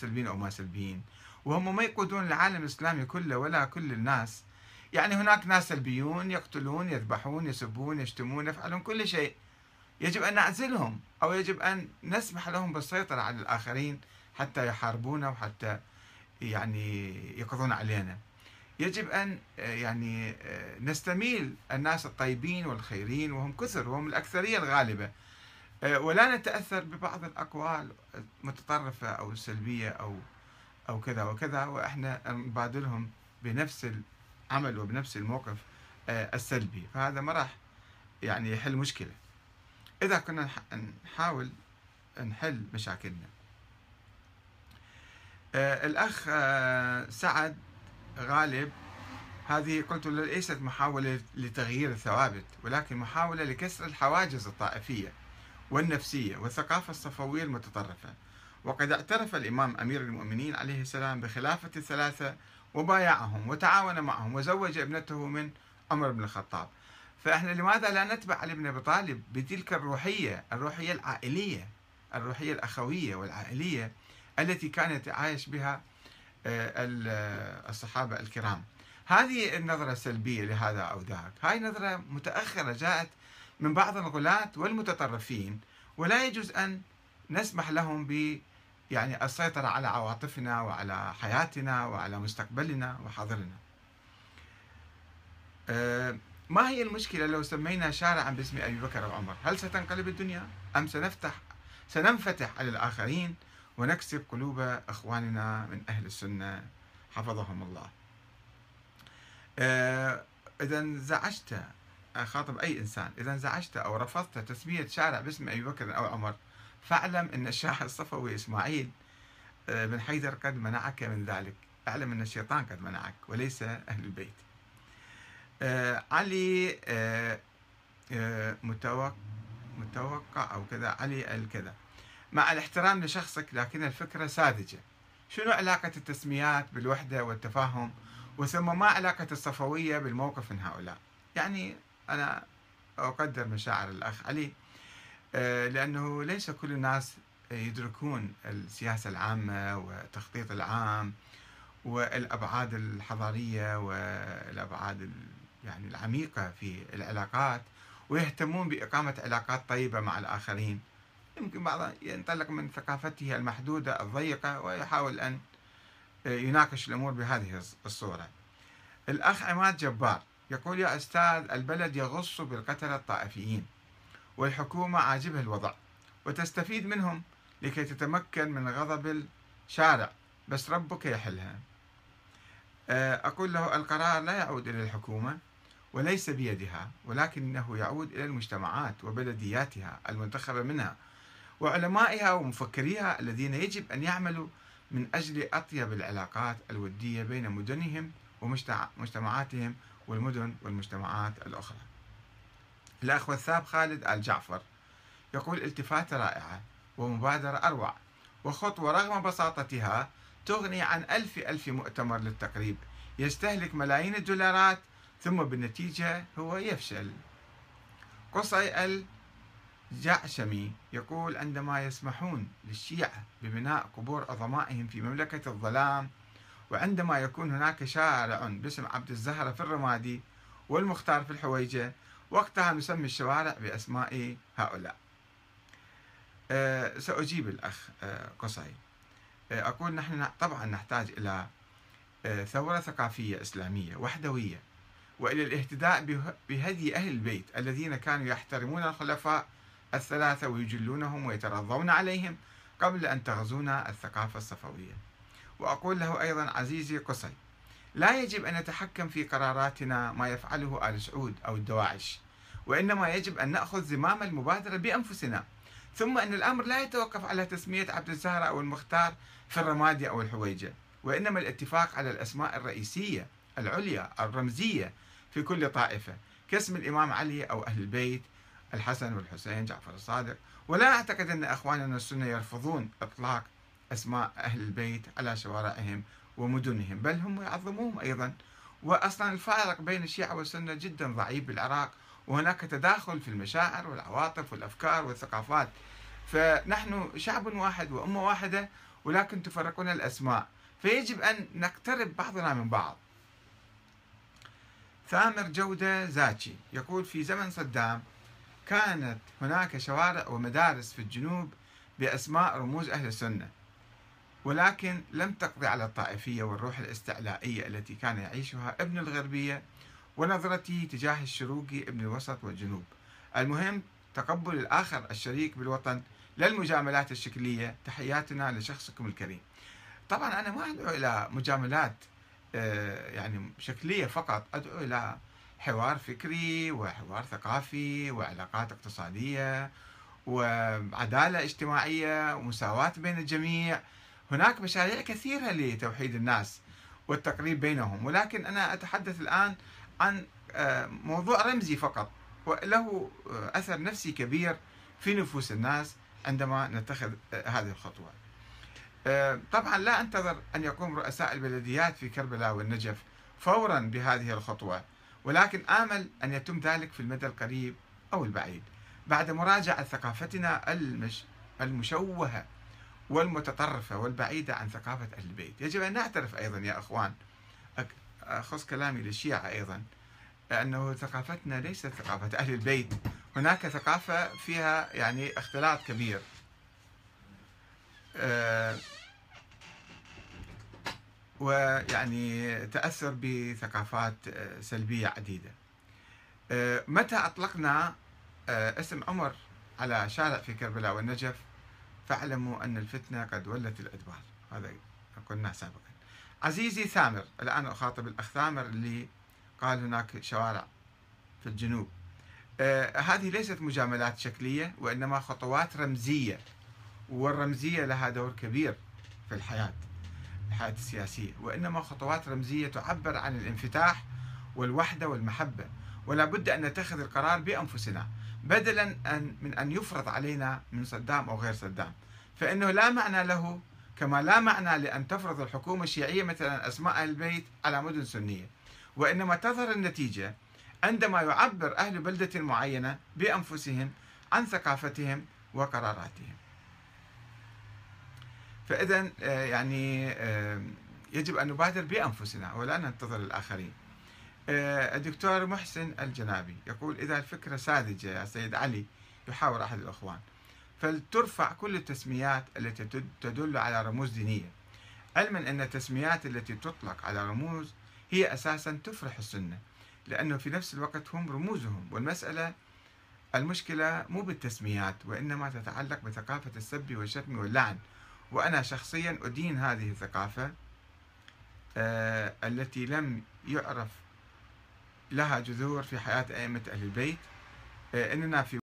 سلبيين أو ما سلبيين. وهم ما يقودون العالم الإسلامي كله ولا كل الناس. يعني هناك ناس سلبيون يقتلون يذبحون يسبون يشتمون يفعلون كل شيء. يجب أن نعزلهم أو يجب أن نسمح لهم بالسيطرة على الآخرين حتى يحاربونا وحتى يعني يقضون علينا. يجب أن يعني نستميل الناس الطيبين والخيرين وهم كثر وهم الأكثرية الغالبة. ولا نتأثر ببعض الأقوال المتطرفة أو السلبية أو أو كذا وكذا وإحنا نبادلهم بنفس العمل وبنفس الموقف السلبي. فهذا ما راح يعني يحل مشكلة. إذا كنا نحاول نحل مشاكلنا. آه، الأخ آه، سعد غالب هذه قلت له ليست محاولة لتغيير الثوابت ولكن محاولة لكسر الحواجز الطائفية. والنفسية والثقافة الصفوية المتطرفة. وقد اعترف الإمام أمير المؤمنين عليه السلام بخلافة الثلاثة وبايعهم وتعاون معهم وزوج ابنته من عمر بن الخطاب. فإحنا لماذا لا نتبع علي بن أبي طالب بتلك الروحية، الروحية العائلية، الروحية الأخوية والعائلية التي كانت عايش بها آه، الصحابة الكرام. هذه النظرة السلبيه لهذا أو ذاك، هاي نظرة متأخرة جاءت من بعض الغلاة والمتطرفين ولا يجوز أن نسمح لهم ب يعني السيطرة على عواطفنا وعلى حياتنا وعلى مستقبلنا وحاضرنا. أه ما هي المشكلة لو سمينا شارعا باسم أبي بكر وعمر هل ستنقلب الدنيا؟ أم سنفتح سننفتح على الآخرين ونكسب قلوب إخواننا من أهل السنة؟ حفظهم الله. آه، إذا انزعجت أخاطب أي إنسان. إذا انزعجت أو رفضت تسمية شارع باسم أبي بكر أو عمر فاعلم أن الشاعر الصفوي إسماعيل آه، بن حيدر قد منعك من ذلك. اعلم أن الشيطان قد منعك وليس أهل البيت. آه علي آه متوقع متوقع أو كذا علي الكذا. مع الاحترام لشخصك لكن الفكرة ساذجة. شنو علاقة التسميات بالوحدة والتفاهم؟ وثم ما علاقة الصفوية بالموقف من هؤلاء؟ يعني أنا أقدر مشاعر الأخ علي آه، لأنه ليس كل الناس يدركون السياسة العامة والتخطيط العام والأبعاد الحضارية والأبعاد يعني العميقة في العلاقات ويهتمون بإقامة علاقات طيبة مع الآخرين. يمكن بعض ينطلق من ثقافته المحدودة الضيقة ويحاول أن يناقش الأمور بهذه الصورة. الأخ عماد جبار يقول يا أستاذ البلد يغص بالقتلة الطائفيين والحكومة عاجبها الوضع وتستفيد منهم لكي تتمكن من غضب الشارع بس ربك يحلها. أقول له القرار لا يعود إلى الحكومة وليس بيدها ولكنه يعود إلى المجتمعات وبلدياتها المنتخبة منها وعلمائها ومفكريها الذين يجب أن يعملوا من أجل أطيب العلاقات الودية بين مدنهم ومجتمعاتهم والمدن والمجتمعات الأخرى. الأخ والثاب خالد آل جعفر يقول التفاتة رائعة ومبادرة أروع وخطوة رغم بساطتها تغني عن ألف ألف مؤتمر للتقريب يستهلك ملايين الدولارات ثم بالنتيجة هو يفشل. قصي الجعشمي يقول عندما يسمحون للشيعة ببناء قبور عظمائهم في مملكة الظلام وعندما يكون هناك شارع باسم عبد الزهرة في الرمادي والمختار في الحويجة وقتها نسمي الشوارع بأسماء هؤلاء أه سأجيب الأخ أه قصي أه أقول نحن طبعا نحتاج إلى أه ثورة ثقافية إسلامية وحدوية وإلى الاهتداء بهدي أهل البيت الذين كانوا يحترمون الخلفاء الثلاثة ويجلونهم ويترضون عليهم قبل أن تغزونا الثقافة الصفوية. وأقول له أيضا عزيزي قصي لا يجب أن نتحكم في قراراتنا ما يفعله آل سعود أو الدواعش وإنما يجب أن نأخذ زمام المبادرة بأنفسنا. ثم أن الأمر لا يتوقف على تسمية عبد الزهرة أو المختار في الرمادي أو الحويجة وإنما الاتفاق على الأسماء الرئيسية العليا الرمزية في كل طائفة كاسم الإمام علي أو أهل البيت الحسن والحسين جعفر الصادق. ولا أعتقد أن أخواننا السنة يرفضون إطلاق أسماء أهل البيت على شوارعهم ومدنهم بل هم يعظموهم أيضا. وأصلا الفارق بين الشيعة والسنة جدا ضعيف بالعراق وهناك تداخل في المشاعر والعواطف والأفكار والثقافات. فنحن شعب واحد وأمة واحدة ولكن تفرقون الأسماء. فيجب أن نقترب بعضنا من بعض. ثامر جودة زاكي يقول في زمن صدام كانت هناك شوارع ومدارس في الجنوب بأسماء رموز أهل السنة. ولكن لم تقضي على الطائفية والروح الاستعلائية التي كان يعيشها ابن الغربية ونظرتي تجاه الشروقي ابن الوسط والجنوب. المهم تقبل الآخر الشريك بالوطن لا المجاملات الشكلية. تحياتنا لشخصكم الكريم. طبعا أنا ما أدعو إلى مجاملات آه، يعني شكلية فقط. أدعو إلى حوار فكري وحوار ثقافي وعلاقات اقتصادية وعدالة اجتماعية ومساواة بين الجميع. هناك مشاريع كثيرة لتوحيد الناس والتقريب بينهم ولكن أنا أتحدث الآن عن آه، موضوع رمزي فقط وله آه، أثر نفسي كبير في نفوس الناس عندما نتخذ آه، هذه الخطوة. طبعا لا أنتظر أن يقوم رؤساء البلديات في كربلاء والنجف فورا بهذه الخطوة ولكن آمل أن يتم ذلك في المدى القريب أو البعيد بعد مراجعة ثقافتنا المش المشوهة والمتطرفة والبعيدة عن ثقافة أهل البيت. يجب أن نعترف أيضا يا أخوان أخص كلامي للشيعة أيضا أنه ثقافتنا ليست ثقافة أهل البيت. هناك ثقافة فيها يعني اختلاط كبير. آه، ويعني تأثر بثقافات آه، سلبية عديدة. آه، متى أطلقنا اسم عمر على شارع في كربلاء والنجف؟ فاعلموا أن الفتنة قد ولت الأدبار. هذا قلنا سابقا. عزيزي ثامر الآن أخاطب الأخ ثامر اللي قال هناك شوارع في الجنوب. آه هذه ليست مجاملات شكلية وإنما خطوات رمزية والرمزية لها دور كبير في الحياة الحياة السياسية. وإنما خطوات رمزية تعبر عن الانفتاح والوحدة والمحبة. ولا بد أن نتخذ القرار بأنفسنا بدلا أن من أن يفرض علينا من صدام أو غير صدام. فإنه لا معنى له كما لا معنى لأن تفرض الحكومة الشيعية مثلا أسماء البيت على مدن سنية. وإنما تظهر النتيجة عندما يعبر أهل بلدة معينة بأنفسهم عن ثقافتهم وقراراتهم. فإذا آه، يعني آه، يجب أن نبادر بأنفسنا ولا ننتظر الآخرين. الدكتور محسن الجنابي يقول إذا الفكرة ساذجة يا سيد علي يحاور أحد الأخوان فلترفع كل التسميات التي تدل على رموز دينية. علما أن التسميات التي تطلق على رموز هي أساسا تفرح السنة لأنه في نفس الوقت هم رموزهم والمسألة المشكلة مو بالتسميات وإنما تتعلق بثقافة السب والشتم واللعن. وأنا شخصيا أدين هذه الثقافة آه التي لم يعرف لها جذور في حياة أئمة أهل البيت آه إننا في